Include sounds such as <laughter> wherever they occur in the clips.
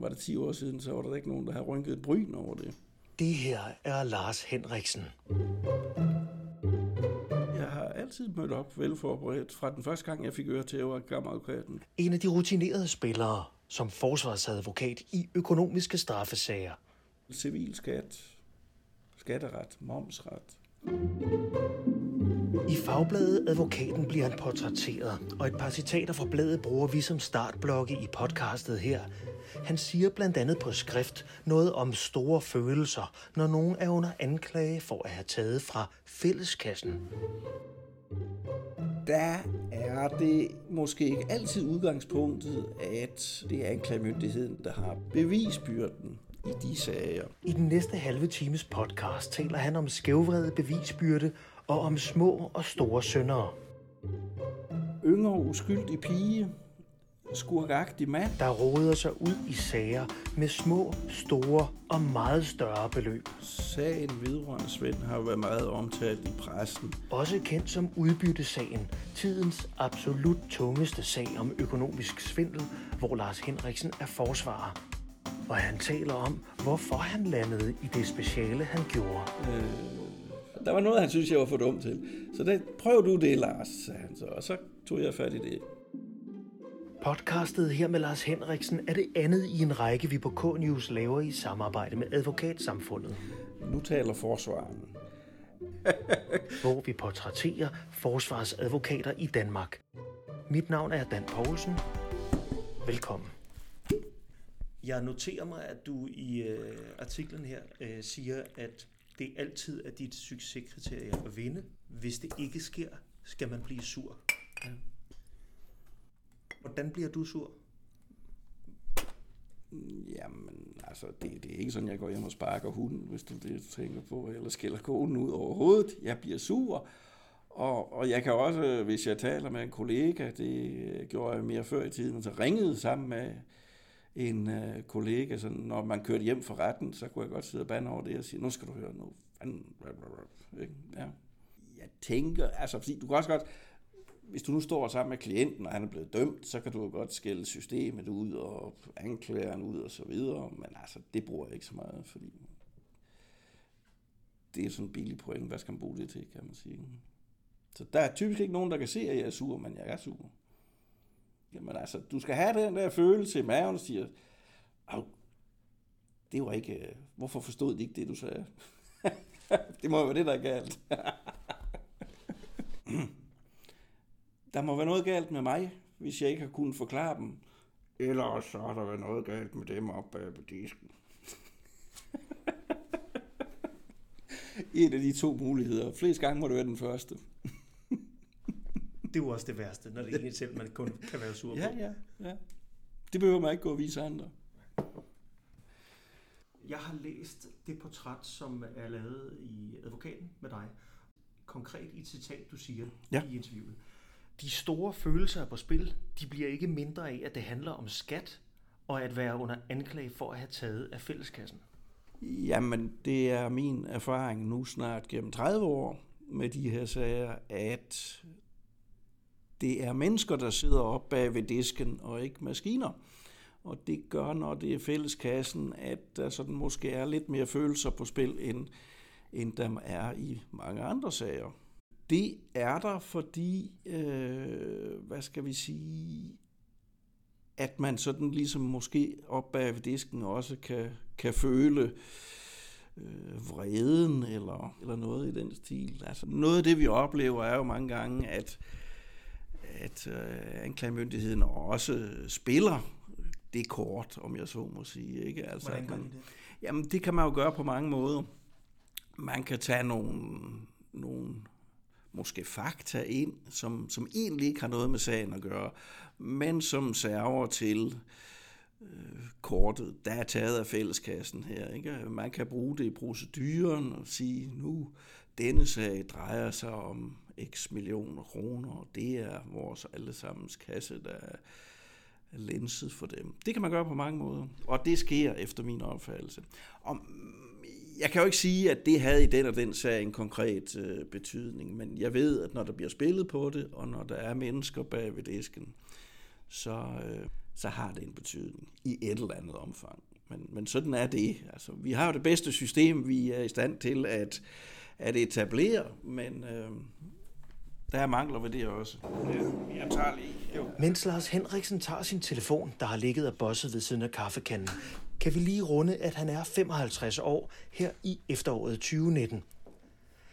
var det 10 år siden, så var der ikke nogen, der havde rynket et bryn over det. Det her er Lars Henriksen. Jeg har altid mødt op velforberedt fra den første gang, jeg fik øre til, at kammeradvokaten. En af de rutinerede spillere som forsvarsadvokat i økonomiske straffesager. Civil skat, skatteret, momsret. I fagbladet Advokaten bliver han portrætteret, og et par citater fra bladet bruger vi som startblokke i podcastet her. Han siger blandt andet på skrift noget om store følelser, når nogen er under anklage for at have taget fra fælleskassen. Der er det måske ikke altid udgangspunktet, at det er anklagemyndigheden, der har bevisbyrden i de sager. I den næste halve times podcast taler han om skævvredet bevisbyrde og om små og store syndere. Yngre uskyldig pige, skurkagtig mand. Der råder sig ud i sager med små, store og meget større beløb. Sagen vedrørende Svend har været meget omtalt i pressen. Også kendt som udbyttesagen, tidens absolut tungeste sag om økonomisk svindel, hvor Lars Henriksen er forsvarer. Og han taler om, hvorfor han landede i det speciale, han gjorde. Øh, der var noget, han synes, jeg var for dum til. Så det, prøv du det, Lars, sagde han så. Og så tog jeg fat i det. Podcastet her med Lars Henriksen er det andet i en række, vi på K-News laver i samarbejde med Advokatsamfundet. Nu taler forsvaren. <laughs> hvor vi portrætterer forsvarsadvokater i Danmark. Mit navn er Dan Poulsen. Velkommen. Jeg noterer mig, at du i øh, artiklen her øh, siger, at det altid er dit succeskriterie at vinde. Hvis det ikke sker, skal man blive sur. Ja. Hvordan bliver du sur? Jamen, altså, det, det er ikke sådan, jeg går hjem og sparker hunden, hvis du det tænker på, eller skiller konen ud over hovedet. Jeg bliver sur, og, og jeg kan også, hvis jeg taler med en kollega, det gjorde jeg mere før i tiden, så ringede sammen med en øh, kollega, så når man kørte hjem fra retten, så kunne jeg godt sidde og bande over det og sige, nu skal du høre, nu fanden, ja. Jeg tænker, altså, fordi du kan også godt, hvis du nu står sammen med klienten, og han er blevet dømt, så kan du jo godt skælde systemet ud og anklageren ud og så videre, men altså, det bruger jeg ikke så meget, fordi det er sådan en billig point. Hvad skal man bruge det til, kan man sige. Så der er typisk ikke nogen, der kan se, at jeg er sur, men jeg er sur. Jamen altså, du skal have den der følelse i maven, og siger, det var ikke, øh, hvorfor forstod de ikke det, du sagde? <laughs> det må jo være det, der er galt. <clears throat> der må være noget galt med mig, hvis jeg ikke har kunnet forklare dem. Eller så har der været noget galt med dem oppe på disken. <laughs> en af de to muligheder. Flest gange må det være den første. <laughs> det er jo også det værste, når det er en selv, man kun kan være sur på. Ja, ja, ja. Det behøver man ikke gå og vise andre. Jeg har læst det portræt, som er lavet i Advokaten med dig. Konkret i et citat, du siger ja. i interviewet. De store følelser er på spil. De bliver ikke mindre af, at det handler om skat og at være under anklage for at have taget af fælleskassen. Jamen, det er min erfaring nu snart gennem 30 år med de her sager, at det er mennesker, der sidder op bag ved disken, og ikke maskiner. Og det gør, når det er fælleskassen, at der sådan måske er lidt mere følelser på spil, end, end der er i mange andre sager. Det er der, fordi, øh, hvad skal vi sige, at man sådan ligesom måske op bag ved disken også kan, kan føle øh, vreden eller, eller noget i den stil. Altså noget af det, vi oplever, er jo mange gange, at, at øh, anklagemyndigheden også spiller det kort, om jeg så må sige. Ikke? Altså, Hvordan gør man, det? Jamen, det kan man jo gøre på mange måder. Man kan tage nogle, nogle måske fakta ind, som, som egentlig ikke har noget med sagen at gøre, men som server til øh, kortet, der er taget af fælleskassen her. Ikke? Man kan bruge det i proceduren og sige, nu denne sag drejer sig om x millioner kroner, og det er vores allesammens kasse, der er lenset for dem. Det kan man gøre på mange måder, og det sker efter min opfattelse. Og jeg kan jo ikke sige, at det havde i den og den sag en konkret øh, betydning, men jeg ved, at når der bliver spillet på det, og når der er mennesker bag ved disken, så, øh, så har det en betydning i et eller andet omfang. Men, men sådan er det. Altså, vi har jo det bedste system, vi er i stand til at, at etablere, men øh, der er mangler ved det også. Jeg tager lige. Jo. Mens Lars Henriksen tager sin telefon, der har ligget og bosset ved siden af kaffekanden, kan vi lige runde, at han er 55 år her i efteråret 2019.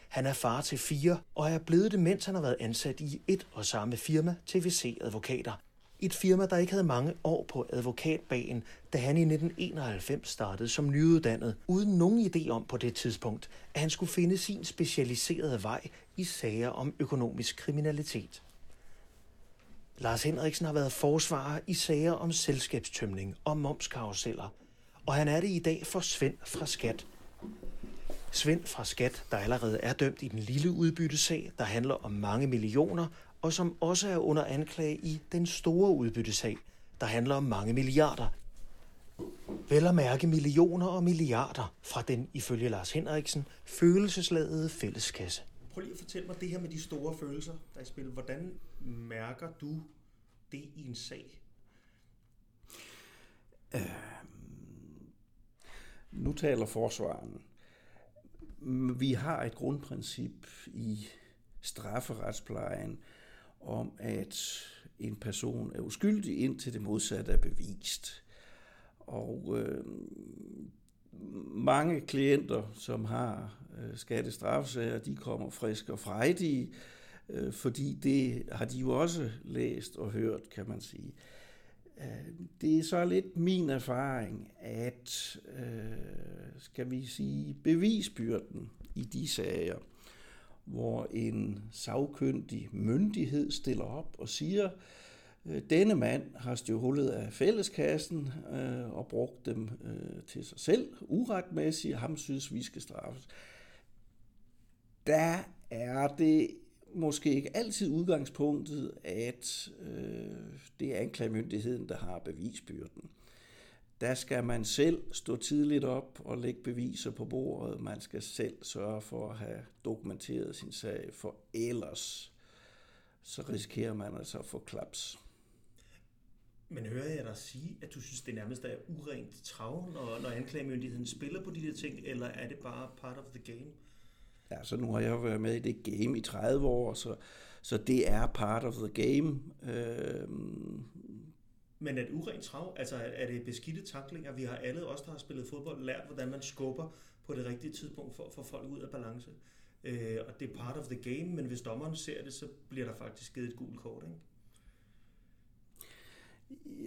Han er far til fire og er blevet det, mens han har været ansat i et og samme firma, TVC Advokater. Et firma, der ikke havde mange år på advokatbanen, da han i 1991 startede som nyuddannet, uden nogen idé om på det tidspunkt, at han skulle finde sin specialiserede vej i sager om økonomisk kriminalitet. Lars Henriksen har været forsvarer i sager om selskabstømning og momskaruseller, og han er det i dag for Svend fra Skat. Svend fra Skat, der allerede er dømt i den lille udbyttesag, der handler om mange millioner, og som også er under anklage i den store udbyttesag, der handler om mange milliarder. Vel at mærke millioner og milliarder fra den, ifølge Lars Henriksen, følelsesladede fælleskasse. Prøv lige at fortælle mig det her med de store følelser, der er i spil. Hvordan mærker du det i en sag? Øh, nu taler forsvaren. Vi har et grundprincip i strafferetsplejen om, at en person er uskyldig indtil det modsatte er bevist. Og øh, mange klienter, som har øh, skattestrafsager, de kommer friske og frejdige, øh, fordi det har de jo også læst og hørt, kan man sige. Øh, Øh, det er så lidt min erfaring, at, øh, skal vi sige, bevisbyrden i de sager, hvor en sagkyndig myndighed stiller op og siger, øh, denne mand har stjålet af fælleskassen øh, og brugt dem øh, til sig selv uretmæssigt, ham synes vi skal straffes. Der er det måske ikke altid udgangspunktet, at øh, det er anklagemyndigheden, der har bevisbyrden. Der skal man selv stå tidligt op og lægge beviser på bordet. Man skal selv sørge for at have dokumenteret sin sag, for ellers så risikerer man altså at få klaps. Men hører jeg dig sige, at du synes, det nærmest er urent trav, når, når anklagemyndigheden spiller på de der ting, eller er det bare part of the game? Ja, så nu har jeg været med i det game i 30 år, så, så det er part of the game. Øh, men er det urent trav? Altså er det beskidte taklinger? Vi har alle os, der har spillet fodbold, lært, hvordan man skubber på det rigtige tidspunkt for at få folk ud af balance. Øh, og det er part of the game, men hvis dommeren ser det, så bliver der faktisk givet et gult kort, ikke?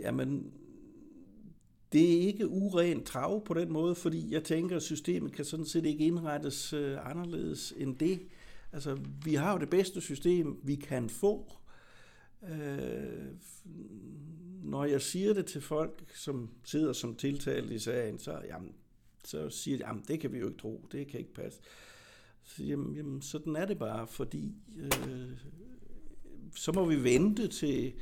Jamen, det er ikke urent trav på den måde, fordi jeg tænker, at systemet kan sådan set ikke indrettes øh, anderledes end det. Altså, vi har jo det bedste system, vi kan få. Øh, når jeg siger det til folk, som sidder som tiltalt i sagen, så, jamen, så siger de, jamen det kan vi jo ikke tro, det kan ikke passe. Så jamen, jamen sådan er det bare, fordi øh, så må vi vente til,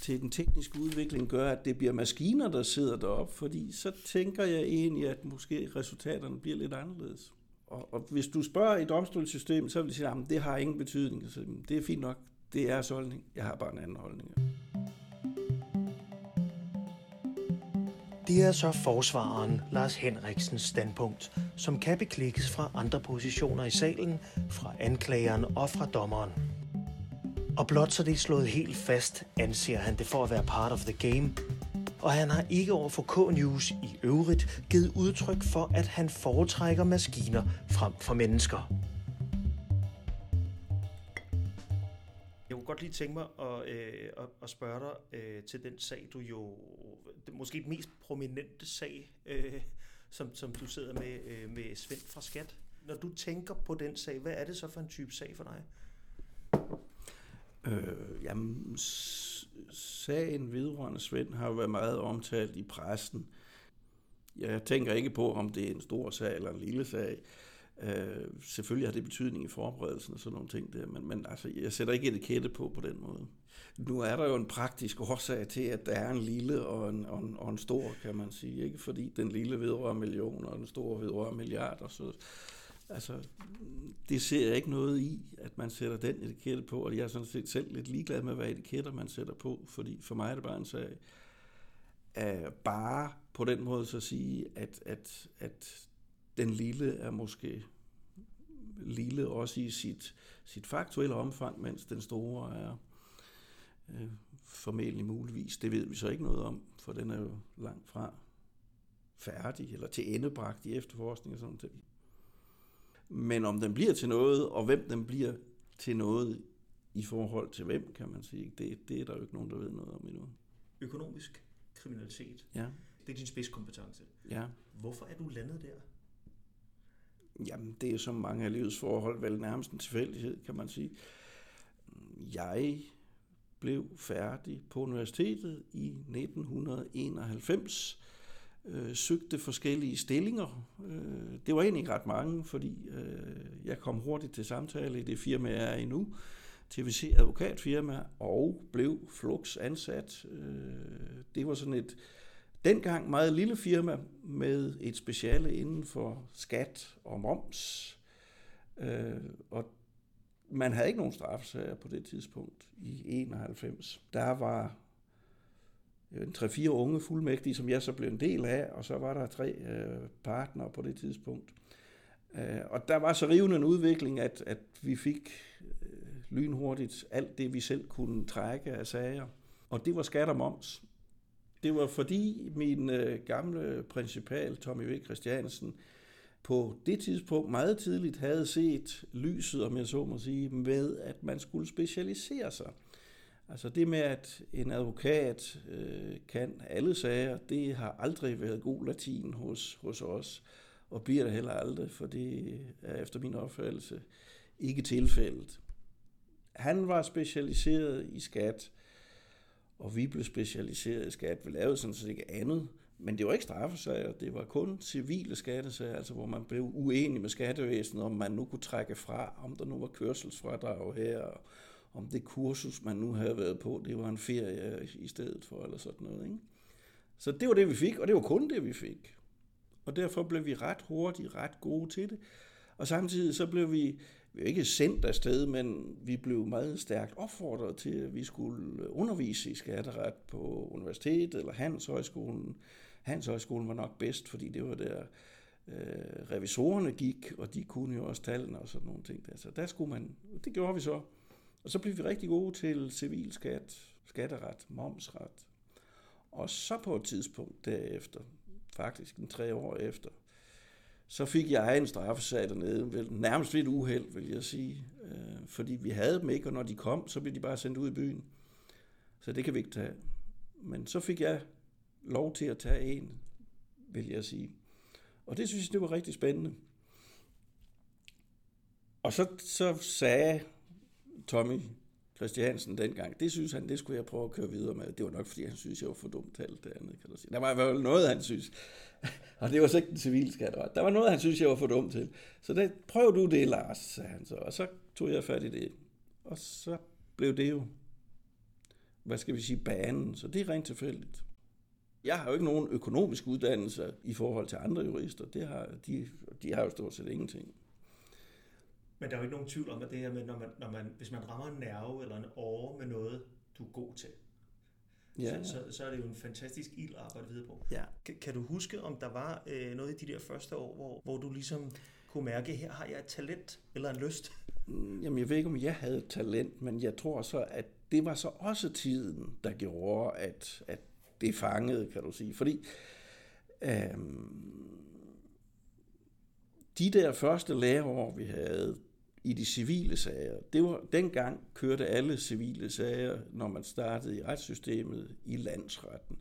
til den tekniske udvikling gør, at det bliver maskiner, der sidder deroppe, fordi så tænker jeg egentlig, at måske resultaterne bliver lidt anderledes. Og, og hvis du spørger i domstolssystemet, så vil de sige, at det har ingen betydning. Så det er fint nok, det er holdning. Jeg har bare en anden holdning. Det er så forsvareren Lars Henriksens standpunkt, som kan beklikkes fra andre positioner i salen, fra anklageren og fra dommeren. Og blot så det er slået helt fast, anser han det for at være part of the game, og han har ikke over for K-News i øvrigt givet udtryk for, at han foretrækker maskiner frem for mennesker. Jeg kunne godt lige tænke mig at, øh, at, at spørge dig øh, til den sag, du jo, det, måske den mest prominente sag, øh, som, som du sidder med, øh, med Svend fra Skat. Når du tænker på den sag, hvad er det så for en type sag for dig? Øh, jamen, sagen vedrørende Svend har jo været meget omtalt i pressen. Jeg tænker ikke på, om det er en stor sag eller en lille sag. Øh, selvfølgelig har det betydning i forberedelsen og sådan nogle ting der, men, men altså, jeg sætter ikke etikette på på den måde. Nu er der jo en praktisk årsag til, at der er en lille og en, og en, og en stor, kan man sige. Ikke fordi den lille vedrører millioner, og den store vedrører milliarder. Så, altså, det ser jeg ikke noget i, at man sætter den etikette på, og jeg er sådan set selv lidt ligeglad med, hvad etiketter man sætter på, fordi for mig er det bare en sag. at bare på den måde så sige, at, at, at den lille er måske lille også i sit, sit faktuelle omfang, mens den store er øh, formentlig muligvis. Det ved vi så ikke noget om, for den er jo langt fra færdig eller til endebragt i efterforskning og sådan noget. Men om den bliver til noget, og hvem den bliver til noget i forhold til hvem, kan man sige, det, det er der jo ikke nogen, der ved noget om endnu. Økonomisk kriminalitet, Ja, det er din spidskompetence. ja. Hvorfor er du landet der? Jamen, det er som mange af livets forhold vel nærmest en tilfældighed, kan man sige. Jeg blev færdig på universitetet i 1991, øh, søgte forskellige stillinger. Øh, det var egentlig ikke ret mange, fordi øh, jeg kom hurtigt til samtale i det firma, jeg er i nu, TVC advokatfirma, og blev flux ansat. Øh, det var sådan et dengang meget lille firma med et speciale inden for skat og moms. Øh, og man havde ikke nogen straffesager på det tidspunkt i 91. Der var en tre-fire unge fuldmægtige, som jeg så blev en del af, og så var der tre øh, partnere på det tidspunkt. Øh, og der var så rivende en udvikling, at, at vi fik øh, lynhurtigt alt det, vi selv kunne trække af sager. Og det var skat og moms. Det var fordi min øh, gamle principal, Tommy V. Christiansen, på det tidspunkt meget tidligt havde set lyset, om jeg så må sige, med at man skulle specialisere sig. Altså det med, at en advokat øh, kan alle sager, det har aldrig været god latin hos, hos os, og bliver det heller aldrig, for det er efter min opfattelse ikke tilfældet. Han var specialiseret i skat, og vi blev specialiseret i skat. Vi lavede sådan set ikke andet, men det var ikke straffesager, det var kun civile skattesager, altså hvor man blev uenig med skattevæsenet, om man nu kunne trække fra, om der nu var kørselsfradrag her, og om det kursus, man nu havde været på, det var en ferie i stedet for, eller sådan noget. Ikke? Så det var det, vi fik, og det var kun det, vi fik. Og derfor blev vi ret hurtigt ret gode til det. Og samtidig så blev vi, vi ikke sendt afsted, men vi blev meget stærkt opfordret til, at vi skulle undervise i skatteret på universitetet eller Handelshøjskolen. Handelshøjskolen var nok bedst, fordi det var der øh, revisorerne gik, og de kunne jo også tallene og sådan nogle ting. Der. Så der skulle man, det gjorde vi så. Og så blev vi rigtig gode til civilskat, skatteret, momsret. Og så på et tidspunkt derefter, faktisk en tre år efter, så fik jeg en straffesag dernede, vel, nærmest ved et uheld, vil jeg sige. Øh, fordi vi havde dem ikke, og når de kom, så blev de bare sendt ud i byen. Så det kan vi ikke tage. Men så fik jeg lov til at tage en, vil jeg sige. Og det synes jeg, det var rigtig spændende. Og så, så sagde Tommy Christiansen dengang, det synes han, det skulle jeg prøve at køre videre med. Det var nok, fordi han synes, jeg var for dumt til alt det andet, kan du sige. Der var i hvert fald noget, han synes. <laughs> Og det var så ikke den civile skatteret. Der var noget, han synes, jeg var for dum til. Så det, prøv du det, Lars, sagde han så. Og så tog jeg fat i det. Og så blev det jo, hvad skal vi sige, banen. Så det er rent tilfældigt. Jeg har jo ikke nogen økonomisk uddannelse i forhold til andre jurister. Det har, de, de har jo stort set ingenting. Men der er jo ikke nogen tvivl om, at det her med, når man, når man, hvis man rammer en nerve eller en åre med noget, du er god til, Ja, så, så, så er det jo en fantastisk ild at arbejde videre på. ja. Kan, kan du huske, om der var øh, noget i de der første år, hvor, hvor du ligesom kunne mærke, her har jeg et talent eller en lyst? Mm, Jamen, jeg ved ikke, om jeg havde talent, men jeg tror så, at det var så også tiden, der gjorde, at, at det fangede, kan du sige. Fordi øhm, de der første læreår, vi havde i de civile sager, det var, dengang kørte alle civile sager, når man startede i retssystemet, i landsretten.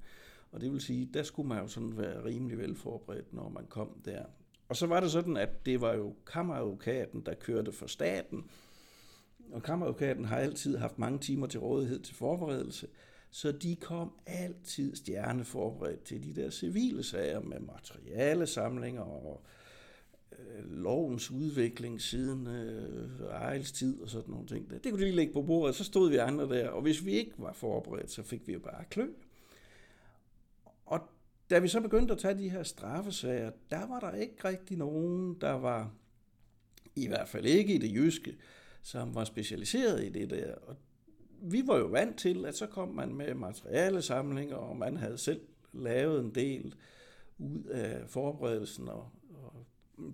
Og det vil sige, der skulle man jo sådan være rimelig velforberedt, når man kom der. Og så var det sådan, at det var jo kammeradvokaten, der kørte for staten, og kammeradvokaten har altid haft mange timer til rådighed til forberedelse, så de kom altid stjerneforberedt til de der civile sager med materialesamlinger og øh, Øh, lovens udvikling siden øh, Ejls tid og sådan nogle ting. Det kunne de lige lægge på bordet, så stod vi andre der, og hvis vi ikke var forberedt, så fik vi jo bare klø. Og da vi så begyndte at tage de her straffesager, der var der ikke rigtig nogen, der var, i hvert fald ikke i det jyske, som var specialiseret i det der. Og vi var jo vant til, at så kom man med materialesamlinger, og man havde selv lavet en del ud af forberedelsen, og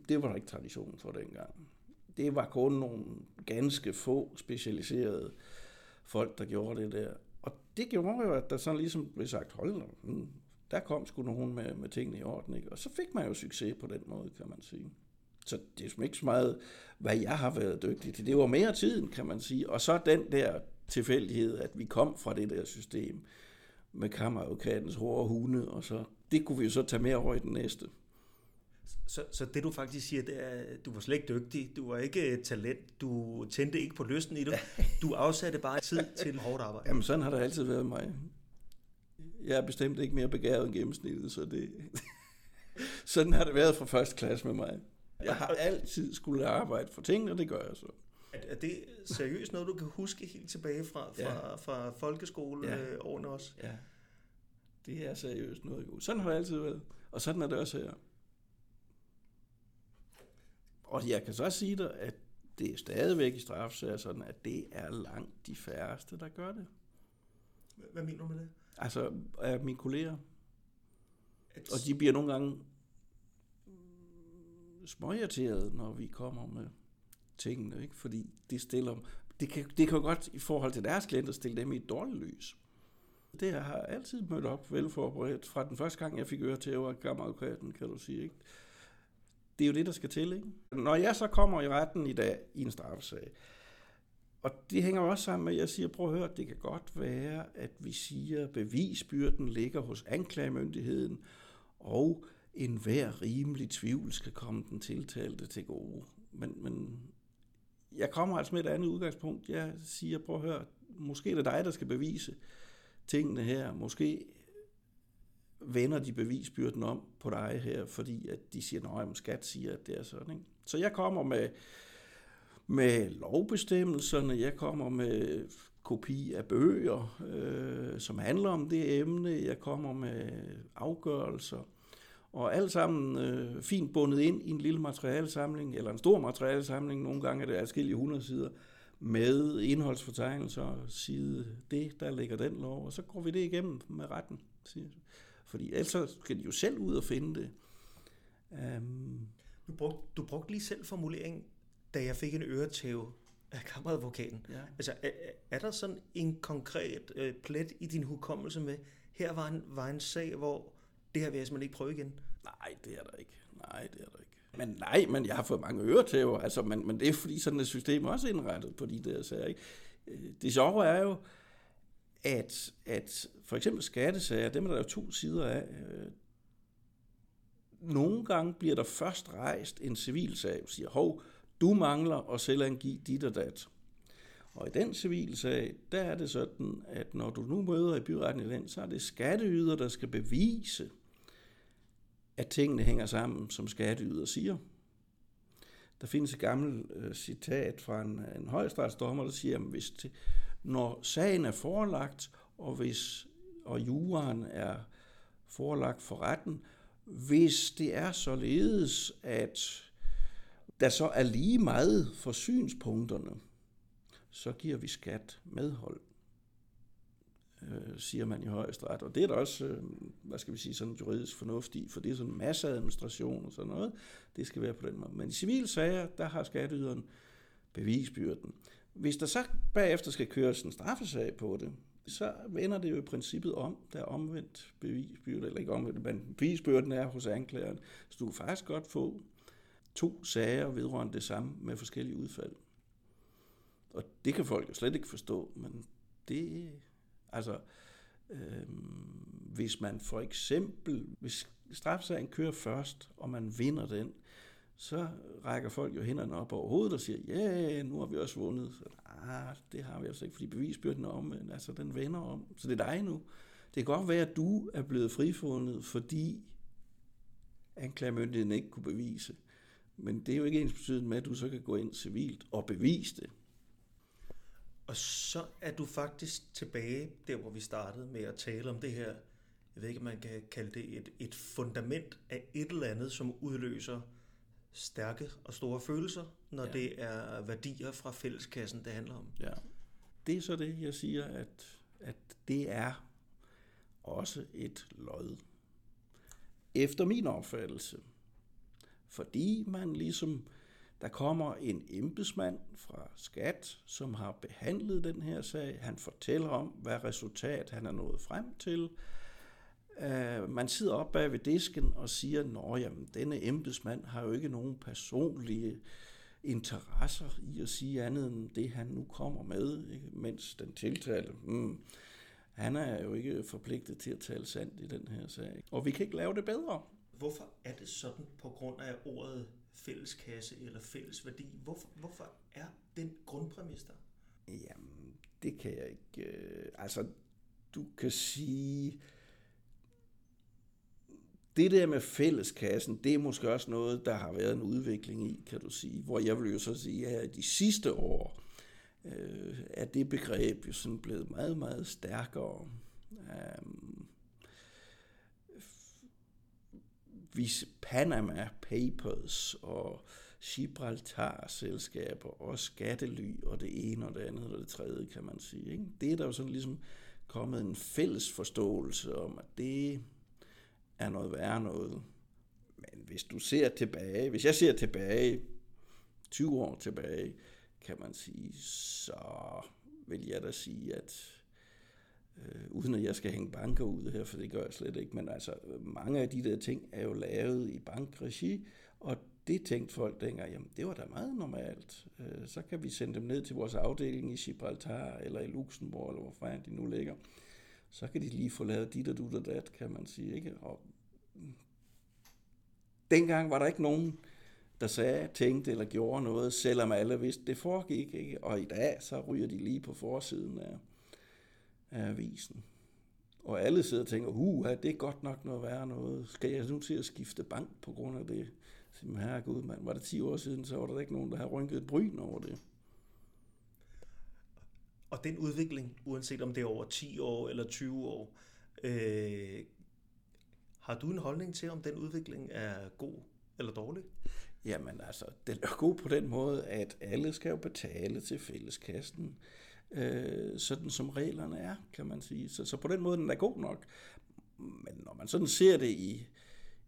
det var der ikke tradition for dengang. Det var kun nogle ganske få specialiserede folk, der gjorde det der. Og det gjorde jo, at der sådan ligesom blev sagt, hold nu, hmm, der kom sgu nogen med, med tingene i orden, ikke? Og så fik man jo succes på den måde, kan man sige. Så det er ikke så meget, hvad jeg har været dygtig til. Det var mere tiden, kan man sige. Og så den der tilfældighed, at vi kom fra det der system med kammeradvokatens hårde hunde, og så det kunne vi jo så tage med over i den næste. Så, så det du faktisk siger, det er, at du var slet ikke dygtig, du var ikke et talent, du tændte ikke på lysten i det, du afsatte bare tid til hårdt arbejde. Jamen sådan har det altid været mig. Jeg er bestemt ikke mere begavet end gennemsnittet, så det... <laughs> sådan har det været fra første klasse med mig. Jeg har altid skulle arbejde for ting, og det gør jeg så. Er det seriøst noget, du kan huske helt tilbage fra, fra, ja. fra folkeskoleårene ja. også? Ja, det er seriøst noget. Sådan har det altid været, og sådan er det også her. Og jeg kan så sige dig, at det er stadigvæk i straffesager sådan, at det er langt de færreste, der gør det. Hvad mener du med det? Altså, af mine kolleger. At... Og de bliver nogle gange småirriterede, når vi kommer med tingene, ikke? fordi det stiller det kan, det kan jo godt i forhold til deres klienter stille dem i et dårligt lys. Det jeg har altid mødt op velforberedt fra den første gang, jeg fik øre til, at jeg var kammeradvokaten, kan du sige. Ikke? Det er jo det, der skal til. Ikke? Når jeg så kommer i retten i dag i en straffesag, og det hænger også sammen med, at jeg siger, prøv at høre, det kan godt være, at vi siger, at bevisbyrden ligger hos anklagemyndigheden, og enhver rimelig tvivl skal komme den tiltalte til gode. Men, men jeg kommer altså med et andet udgangspunkt. Jeg siger, prøv at høre, måske er det dig, der skal bevise tingene her. Måske vender de bevisbyrden om på dig her, fordi at de siger, at skat siger, at det er sådan. Ikke? Så jeg kommer med, med lovbestemmelserne, jeg kommer med kopi af bøger, øh, som handler om det emne, jeg kommer med afgørelser, og alt sammen øh, fint bundet ind i en lille materialesamling, eller en stor materialesamling, nogle gange er det adskillige 100 sider, med indholdsfortegnelser, side det, der ligger den lov, og så går vi det igennem med retten. Fordi ellers skal de jo selv ud og finde det. Um, du, brugte, du brugte lige selv formuleringen, da jeg fik en øretæve af kammeradvokaten. Ja. Altså, er, er der sådan en konkret øh, plet i din hukommelse med, her var en, var en sag, hvor det her vil jeg simpelthen ikke prøve igen? Nej, det er der ikke. Nej, det er der ikke. Men nej, men jeg har fået mange øretæver, altså, men, men det er fordi sådan et system også er indrettet på de der sager. Ikke? Øh, det sjove er jo, at, at for eksempel skattesager, dem er der jo to sider af. Øh, nogle gange bliver der først rejst en civilsag, og siger, hov, du mangler at selvangive dit og dat. Og i den civilsag, der er det sådan, at når du nu møder i byretten i den, så er det skatteyder, der skal bevise, at tingene hænger sammen, som skatteyder siger. Der findes et gammelt øh, citat fra en, en højstrætsdommer, der siger, at hvis det, når sagen er forelagt, og hvis og juraen er forelagt for retten, hvis det er således, at der så er lige meget for synspunkterne, så giver vi skat medhold, øh, siger man i højesteret. Og det er der også, øh, hvad skal vi sige, sådan juridisk fornuftigt, for det er sådan en masse administration og sådan noget. Det skal være på den måde. Men i civil sager, der har skatteyderen bevisbyrden. Hvis der så bagefter skal køres en straffesag på det, så vender det jo i princippet om, der er omvendt bevisbyrde, eller ikke omvendt, men bevisbyrden er hos anklageren. Så du kan faktisk godt få to sager vedrørende det samme med forskellige udfald. Og det kan folk jo slet ikke forstå, men det, altså, øh, hvis man for eksempel, hvis straffesagen kører først, og man vinder den, så rækker folk jo hænderne op over hovedet og siger, ja, yeah, nu har vi også vundet. Så, ah, det har vi altså ikke, fordi bevisbyrden er om, men altså den vender om. Så det er dig nu. Det kan godt være, at du er blevet frifundet, fordi anklagemyndigheden ikke kunne bevise. Men det er jo ikke ens betydende med, at du så kan gå ind civilt og bevise det. Og så er du faktisk tilbage der, hvor vi startede med at tale om det her, jeg ved ikke, om man kan kalde det et, et fundament af et eller andet, som udløser stærke og store følelser, når ja. det er værdier fra fælleskassen, det handler om. Ja. Det er så det, jeg siger, at, at det er også et lod. Efter min opfattelse. Fordi man ligesom, der kommer en embedsmand fra skat, som har behandlet den her sag. Han fortæller om, hvad resultat han er nået frem til. Uh, man sidder op bag ved disken og siger, nå jamen, denne embedsmand har jo ikke nogen personlige interesser i at sige andet end det, han nu kommer med, ikke? mens den tiltalte, mm, han er jo ikke forpligtet til at tale sandt i den her sag. Og vi kan ikke lave det bedre. Hvorfor er det sådan på grund af ordet fælleskasse eller fælles værdi? Hvorfor, hvorfor er den grundpræmis der? Jamen, det kan jeg ikke. Øh, altså, du kan sige, det der med fælleskassen, det er måske også noget, der har været en udvikling i, kan du sige. Hvor jeg vil jo så sige, at de sidste år øh, er det begreb jo sådan blevet meget, meget stærkere. Um, Panama Papers og Gibraltar-selskaber og skattely og det ene og det andet og det tredje, kan man sige. Ikke? Det er der jo sådan ligesom kommet en fælles forståelse om, at det er noget værre noget. Men hvis du ser tilbage, hvis jeg ser tilbage, 20 år tilbage, kan man sige, så vil jeg da sige, at øh, uden at jeg skal hænge banker ud her, for det gør jeg slet ikke, men altså mange af de der ting er jo lavet i bankregi, og det tænkte folk dengang, jamen det var da meget normalt. Øh, så kan vi sende dem ned til vores afdeling i Gibraltar eller i Luxembourg, eller hvor de nu ligger. Så kan de lige få lavet dit og dut og dat, kan man sige. Ikke? Og dengang var der ikke nogen, der sagde, tænkte eller gjorde noget, selvom alle vidste, det foregik. Ikke? Og i dag, så ryger de lige på forsiden af, af avisen. Og alle sidder og tænker, uh, det er godt nok noget værre noget. Skal jeg nu til at skifte bank på grund af det? Så, herregud, mand, var det 10 år siden, så var der ikke nogen, der havde rynket et bryn over det. Og den udvikling, uanset om det er over 10 år eller 20 år, øh, har du en holdning til, om den udvikling er god eller dårlig? Jamen altså, den er god på den måde, at alle skal jo betale til fælleskassen, øh, sådan som reglerne er, kan man sige. Så, så på den måde den er god nok. Men når man sådan ser det i,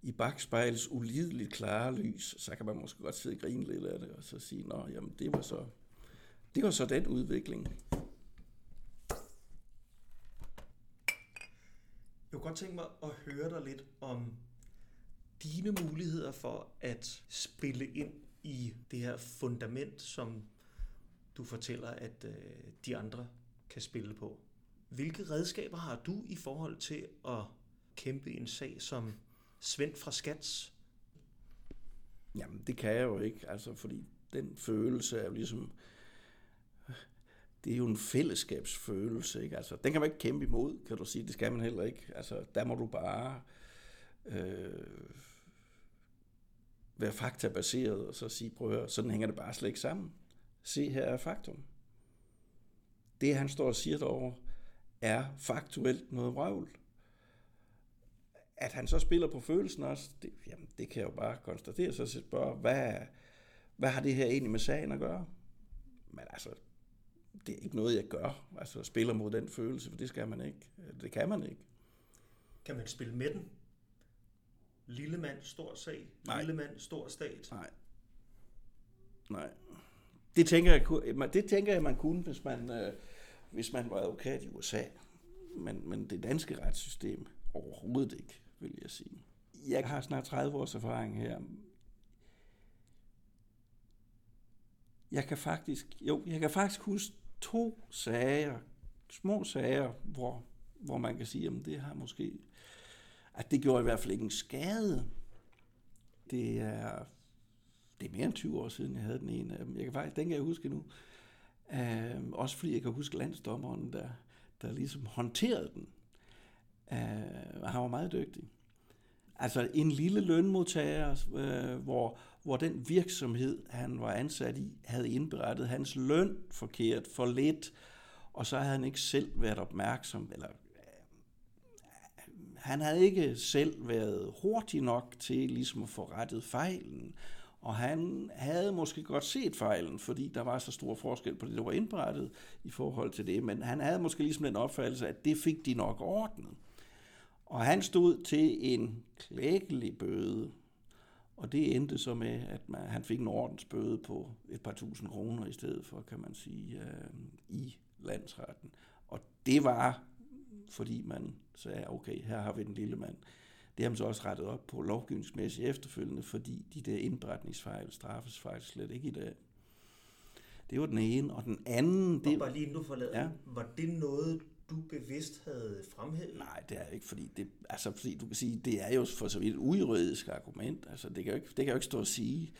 i bagspejlets ulideligt klare lys, så kan man måske godt sidde og grine lidt af det, og så sige, nå, jamen det var så, det var så den udvikling. Kunne godt tænke mig at høre dig lidt om dine muligheder for at spille ind i det her fundament, som du fortæller, at øh, de andre kan spille på. Hvilke redskaber har du i forhold til at kæmpe en sag som Svend fra Skats? Jamen, det kan jeg jo ikke, altså, fordi den følelse er jo ligesom, det er jo en fællesskabsfølelse, ikke? Altså, den kan man ikke kæmpe imod, kan du sige, det skal man heller ikke. Altså, der må du bare øh, være faktabaseret og så sige, prøv at høre, sådan hænger det bare slet ikke sammen. Se, her er faktum. Det, han står og siger derovre, er faktuelt noget vrøvl. At han så spiller på følelsen også, det, jamen, det kan jeg jo bare konstatere, så spørge, hvad, hvad har det her egentlig med sagen at gøre? Men altså, det er ikke noget, jeg gør. Altså spiller mod den følelse, for det skal man ikke. Det kan man ikke. Kan man spille med den? Lille mand, stor sag. Nej. Lille mand, stor stat. Nej. Nej. Det tænker jeg, det tænker jeg man kunne, hvis man, øh, hvis man var advokat i USA. Men, men det danske retssystem overhovedet ikke, vil jeg sige. Jeg har snart 30 års erfaring her. Jeg kan faktisk, jo, jeg kan faktisk huske to sager, små sager, hvor, hvor man kan sige, at det har måske, at det gjorde i hvert fald ikke en skade. Det er, det er mere end 20 år siden, jeg havde den ene af dem. Jeg kan faktisk, den kan jeg huske nu. Uh, også fordi jeg kan huske landsdommeren, der, der ligesom håndterede den. Uh, han var meget dygtig. Altså en lille lønmodtager, øh, hvor, hvor den virksomhed, han var ansat i, havde indberettet hans løn forkert, for lidt, og så havde han ikke selv været opmærksom, eller øh, han havde ikke selv været hurtig nok til ligesom at få rettet fejlen, og han havde måske godt set fejlen, fordi der var så stor forskel på det, der var indberettet i forhold til det, men han havde måske ligesom den opfattelse, at det fik de nok ordnet. Og han stod til en klækkelig bøde. Og det endte så med, at man, han fik en ordensbøde på et par tusind kroner i stedet for, kan man sige, øh, i landsretten. Og det var, fordi man sagde, okay, her har vi den lille mand. Det har man så også rettet op på lovgivningsmæssigt efterfølgende, fordi de der indberetningsfejl straffes faktisk slet ikke i dag. Det var den ene, og den anden... Det, og bare lige nu forlader, ja. var det noget, du bevidst havde fremhævet? Nej, det er ikke, fordi det, altså, fordi du kan sige, det er jo for så vidt et ujuridisk argument. Altså, det kan jo ikke, det kan jo ikke stå at sige.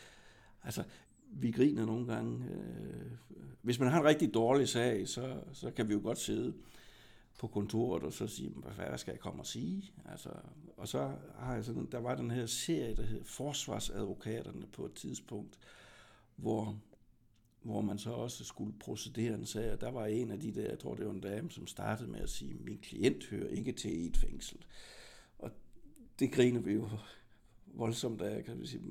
Altså, vi griner nogle gange. Øh, hvis man har en rigtig dårlig sag, så, så kan vi jo godt sidde på kontoret og så sige, hvad skal jeg komme og sige? Altså, og så har jeg sådan, der var den her serie, der hed Forsvarsadvokaterne på et tidspunkt, hvor hvor man så også skulle procedere en sag, og der var en af de der, jeg tror det var en dame, som startede med at sige, min klient hører ikke til et fængsel. Og det griner vi jo voldsomt af, kan vi sige,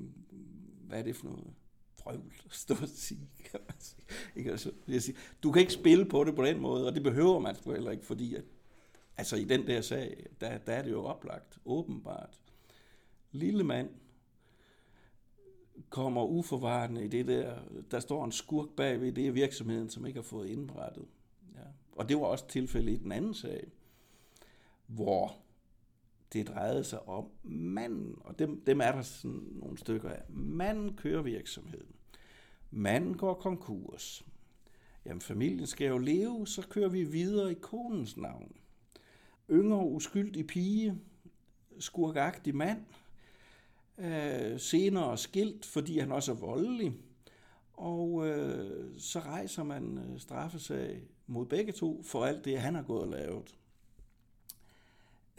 hvad er det for noget frøvl at stå og sige, kan man sige. Ikke? Altså, jeg siger, du kan ikke spille på det på den måde, og det behøver man sgu heller ikke, fordi at, altså i den der sag, der, der er det jo oplagt, åbenbart. Lille mand, kommer uforvarende i det der, der står en skurk bagved, det er virksomheden, som ikke har fået indrettet. Ja. Og det var også tilfældet i den anden sag, hvor det drejede sig om manden, og dem, dem er der sådan nogle stykker af. Manden kører virksomheden. Manden går konkurs. Jamen, familien skal jo leve, så kører vi videre i konens navn. Yngre uskyldig pige, skurkagtig mand – øh, senere skilt, fordi han også er voldelig. Og øh, så rejser man øh, straffesag mod begge to for alt det, han har gået og lavet.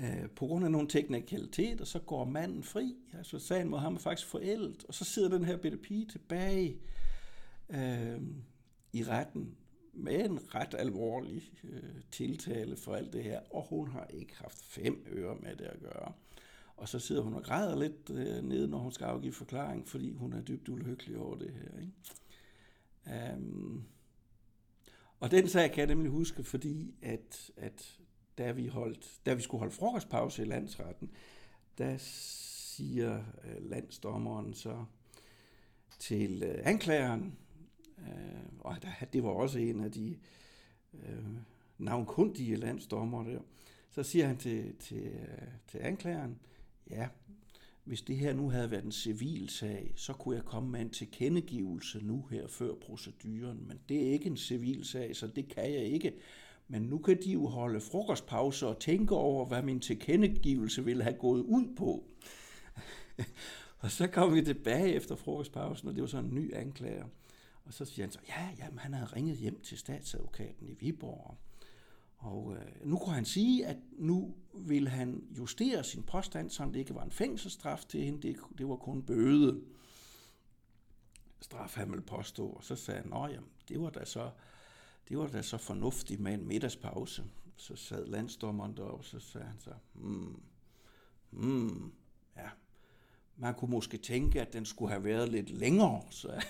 Øh, på grund af nogle teknikaliteter, så går manden fri. Altså sagen mod ham er faktisk forældet. Og så sidder den her bitte pige tilbage øh, i retten med en ret alvorlig øh, tiltale for alt det her. Og hun har ikke haft fem øre med det at gøre. Og så sidder hun og græder lidt øh, nede, når hun skal afgive forklaring, fordi hun er dybt ulykkelig over det her. Ikke? Um, og den sag kan jeg nemlig huske, fordi at, at da, vi holdt, da vi skulle holde frokostpause i landsretten, der siger øh, landsdommeren så til øh, anklageren, øh, og der, det var også en af de øh, navnkundige landsdommer der, så siger han til, til, øh, til anklageren, ja, hvis det her nu havde været en civil sag, så kunne jeg komme med en tilkendegivelse nu her før proceduren, men det er ikke en civil sag, så det kan jeg ikke. Men nu kan de jo holde frokostpause og tænke over, hvad min tilkendegivelse ville have gået ud på. <laughs> og så kom vi tilbage efter frokostpausen, og det var så en ny anklager. Og så siger han så, ja, jamen, han havde ringet hjem til statsadvokaten i Viborg, og øh, nu kunne han sige, at nu vil han justere sin påstand, så det ikke var en fængselsstraf til hende, det, det var kun bøde. Straf han ville påstå, og så sagde han, at det var da så, det var da så fornuftigt med en middagspause. Så sad landsdommeren der, og så sagde han så, hmm, hmm, ja, man kunne måske tænke, at den skulle have været lidt længere, så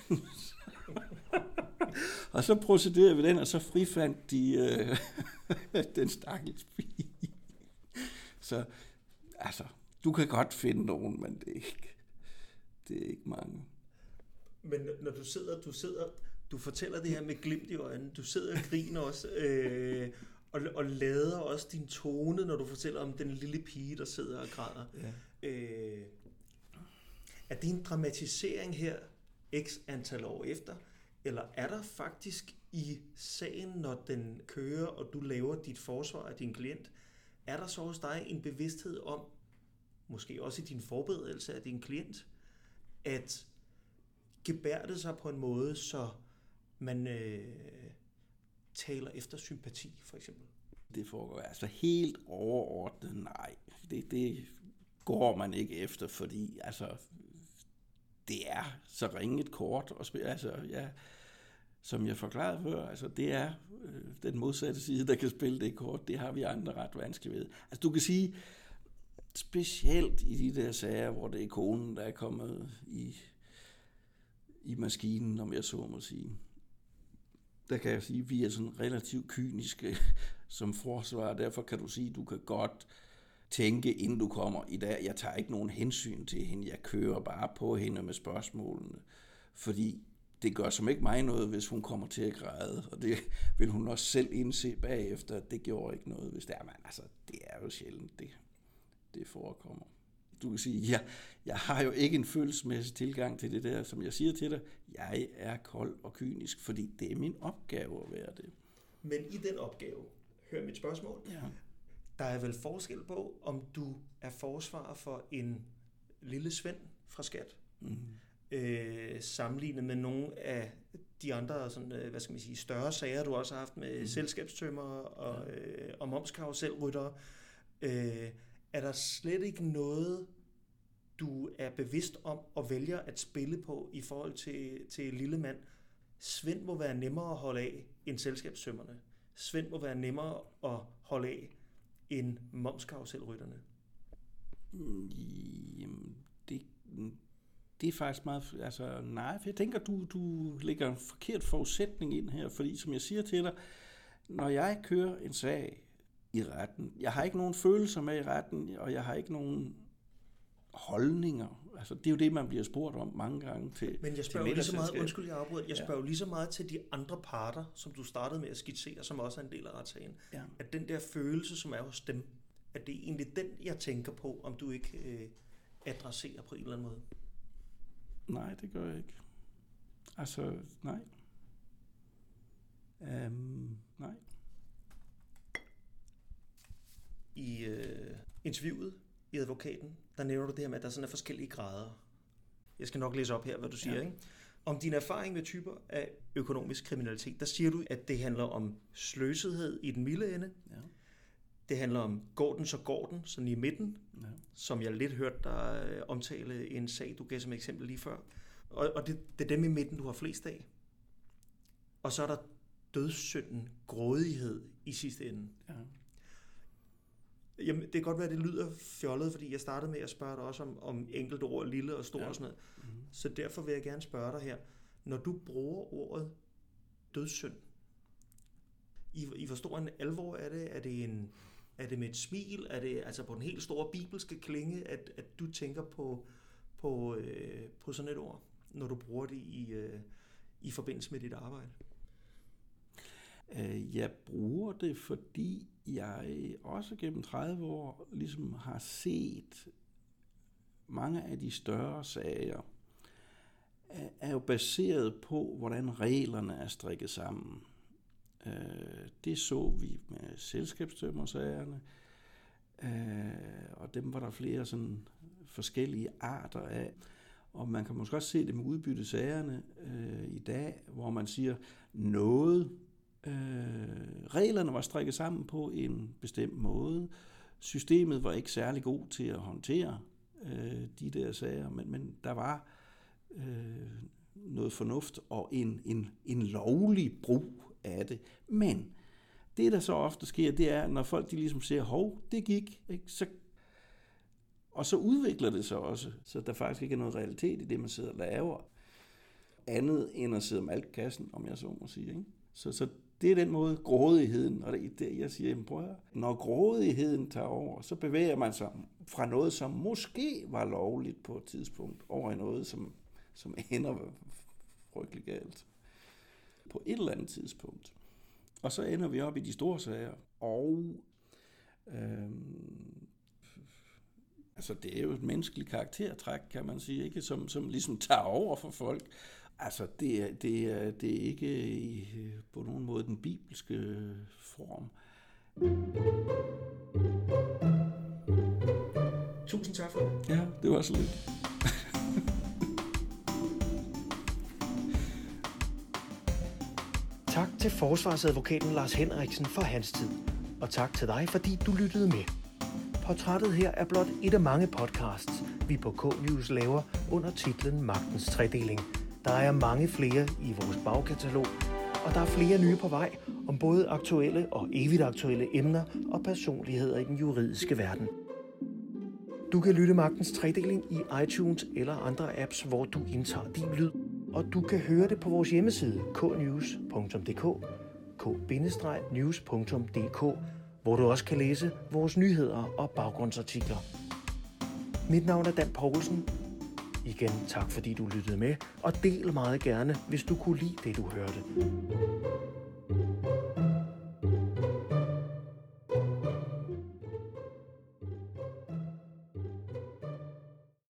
<laughs> og så procederede vi den, og så frifandt de øh, <laughs> den stakkels pige. Så altså, du kan godt finde nogen, men det er ikke, det er ikke mange. Men når du sidder, du sidder, du fortæller det her med glimt i øjnene, du sidder og griner også, øh, og, og lader også din tone, når du fortæller om den lille pige, der sidder og græder. Ja. Øh, er det en dramatisering her, x antal år efter, eller er der faktisk i sagen, når den kører, og du laver dit forsvar af din klient, er der så hos dig en bevidsthed om, måske også i din forberedelse af din klient, at gebærde sig på en måde, så man øh, taler efter sympati, for eksempel? Det foregår altså helt overordnet, nej. Det, det går man ikke efter, fordi altså, det er så ringet kort. Og spil, altså, ja, som jeg forklarede før, altså det er øh, den modsatte side, der kan spille det kort. Det har vi andre ret vanskeligt ved. Altså du kan sige, specielt i de der sager, hvor det er konen, der er kommet i, i maskinen, om jeg så må sige. Der kan jeg sige, at vi er sådan relativt kyniske <laughs> som forsvar, derfor kan du sige, at du kan godt tænke, inden du kommer i dag. Jeg tager ikke nogen hensyn til hende. Jeg kører bare på hende med spørgsmålene. Fordi det gør som ikke mig noget, hvis hun kommer til at græde. Og det vil hun også selv indse bagefter, at det gjorde ikke noget, hvis det er. Men altså, det er jo sjældent, det, det forekommer. Du kan sige, ja, jeg har jo ikke en følelsesmæssig tilgang til det der, som jeg siger til dig. Jeg er kold og kynisk, fordi det er min opgave at være det. Men i den opgave, hør mit spørgsmål, Ja. der er vel forskel på, om du er forsvarer for en lille Svend fra Skat, Mm. Øh, sammenlignet med nogle af de andre sådan, øh, hvad skal man sige, større sager, du også har haft med mm. selskabstømmer og, øh, og momskarusselryttere. Øh, er der slet ikke noget, du er bevidst om og vælger at spille på i forhold til, til lille mand? Svend må være nemmere at holde af end selskabstømmerne. Svend må være nemmere at holde af end momskarusselrytterne. Mm, Jamen, det, det er faktisk meget... Altså, nej, for jeg tænker, du, du lægger en forkert forudsætning ind her, fordi som jeg siger til dig, når jeg kører en sag i retten, jeg har ikke nogen følelser med i retten, og jeg har ikke nogen holdninger. Altså, det er jo det, man bliver spurgt om mange gange til Men jeg spørger jo lige så meget, undskyld, jeg afbryder, jeg Ja. spørger jo lige så meget til de andre parter, som du startede med at skitsere, som også er en del af retssagen. Ja. At den der følelse, som er hos dem, at det er egentlig den, jeg tænker på, om du ikke øh, adresserer på en eller anden måde. Nej, det gør jeg ikke. Altså, nej. Um, nej. I øh, interviewet i advokaten, der nævner du det her med, at der sådan er forskellige grader. Jeg skal nok læse op her, hvad du siger. Ja. Ikke? Om din erfaring med typer af økonomisk kriminalitet, der siger du, at det handler om sløsethed i den milde ende. Ja. Det handler om går den, så går den, sådan i midten. Som jeg lidt hørte dig øh, omtale en sag, du gav som eksempel lige før. Og, og det, det er dem i midten, du har flest af. Og så er der dødssynden, grådighed i sidste ende. ja. Jamen, det kan godt være, at det lyder fjollet, fordi jeg startede med at spørge dig også om, om enkelte ord, lille og stor Ja. og sådan noget. Mhm. Så derfor vil jeg gerne spørge dig her. Når du bruger ordet dødssynd, i, i hvor stor en alvor er det? Er det, en, er det med et smil? Er det altså på den helt store bibelske klinge, at, at du tænker på, på, øh, på sådan et ord, når du bruger det i, øh, i forbindelse med dit arbejde? Øh, jeg bruger det, fordi jeg også gennem 30 år ligesom har set mange af de større sager er- er jo baseret på, hvordan reglerne er strikket sammen. Øh, Det så vi med selskabstømmersagerne, øh, og dem var der flere sådan forskellige arter af. Og man kan måske også se det med udbyttesagerne øh, i dag, hvor man siger, noget Øh, reglerne var strikket sammen på en bestemt måde. Systemet var ikke særlig god til at håndtere øh, de der sager, men, men der var øh, noget fornuft og en, en, en lovlig brug af det. Men det, der så ofte sker, det er, når folk de ligesom siger, hov, det gik, ikke? Så, og så udvikler det sig også, så der faktisk ikke er noget realitet i det, man sidder og laver. Andet end at sidde med altkassen, om jeg så må sige. Ikke? Så, så det er den måde, grådigheden, og det er det, jeg siger, jamen prøv at når grådigheden tager over, så bevæger man sig fra noget, som måske var lovligt på et tidspunkt, over i noget, som, som ender frygtelig galt på et eller andet tidspunkt. Og så ender vi op i de store sager, og øhm, altså det er jo et menneskeligt karaktertræk, kan man sige, ikke? Som, som ligesom tager over for folk. Altså, det er, det er, det er ikke i, på nogen måde den bibelske form. Tusind tak for det. Ja, det var så lidt. Tak til forsvarsadvokaten Lars Henriksen for hans tid. Og tak til dig, fordi du lyttede med. Portrættet her er blot et af mange podcasts, vi på K-News laver under titlen Magtens Tredeling. Der er mange flere i vores bagkatalog, og der er flere nye på vej om både aktuelle og evigt aktuelle emner og personligheder i den juridiske verden. Du kan lytte Magtens Tredeling i iTunes eller andre apps, hvor du indtager din lyd. Og du kan høre det på vores hjemmeside knews.dk k-news.dk, hvor du også kan læse vores nyheder og baggrundsartikler. Mit navn er Dan Poulsen. Igen tak fordi du lyttede med, og del meget gerne, hvis du kunne lide det, du hørte.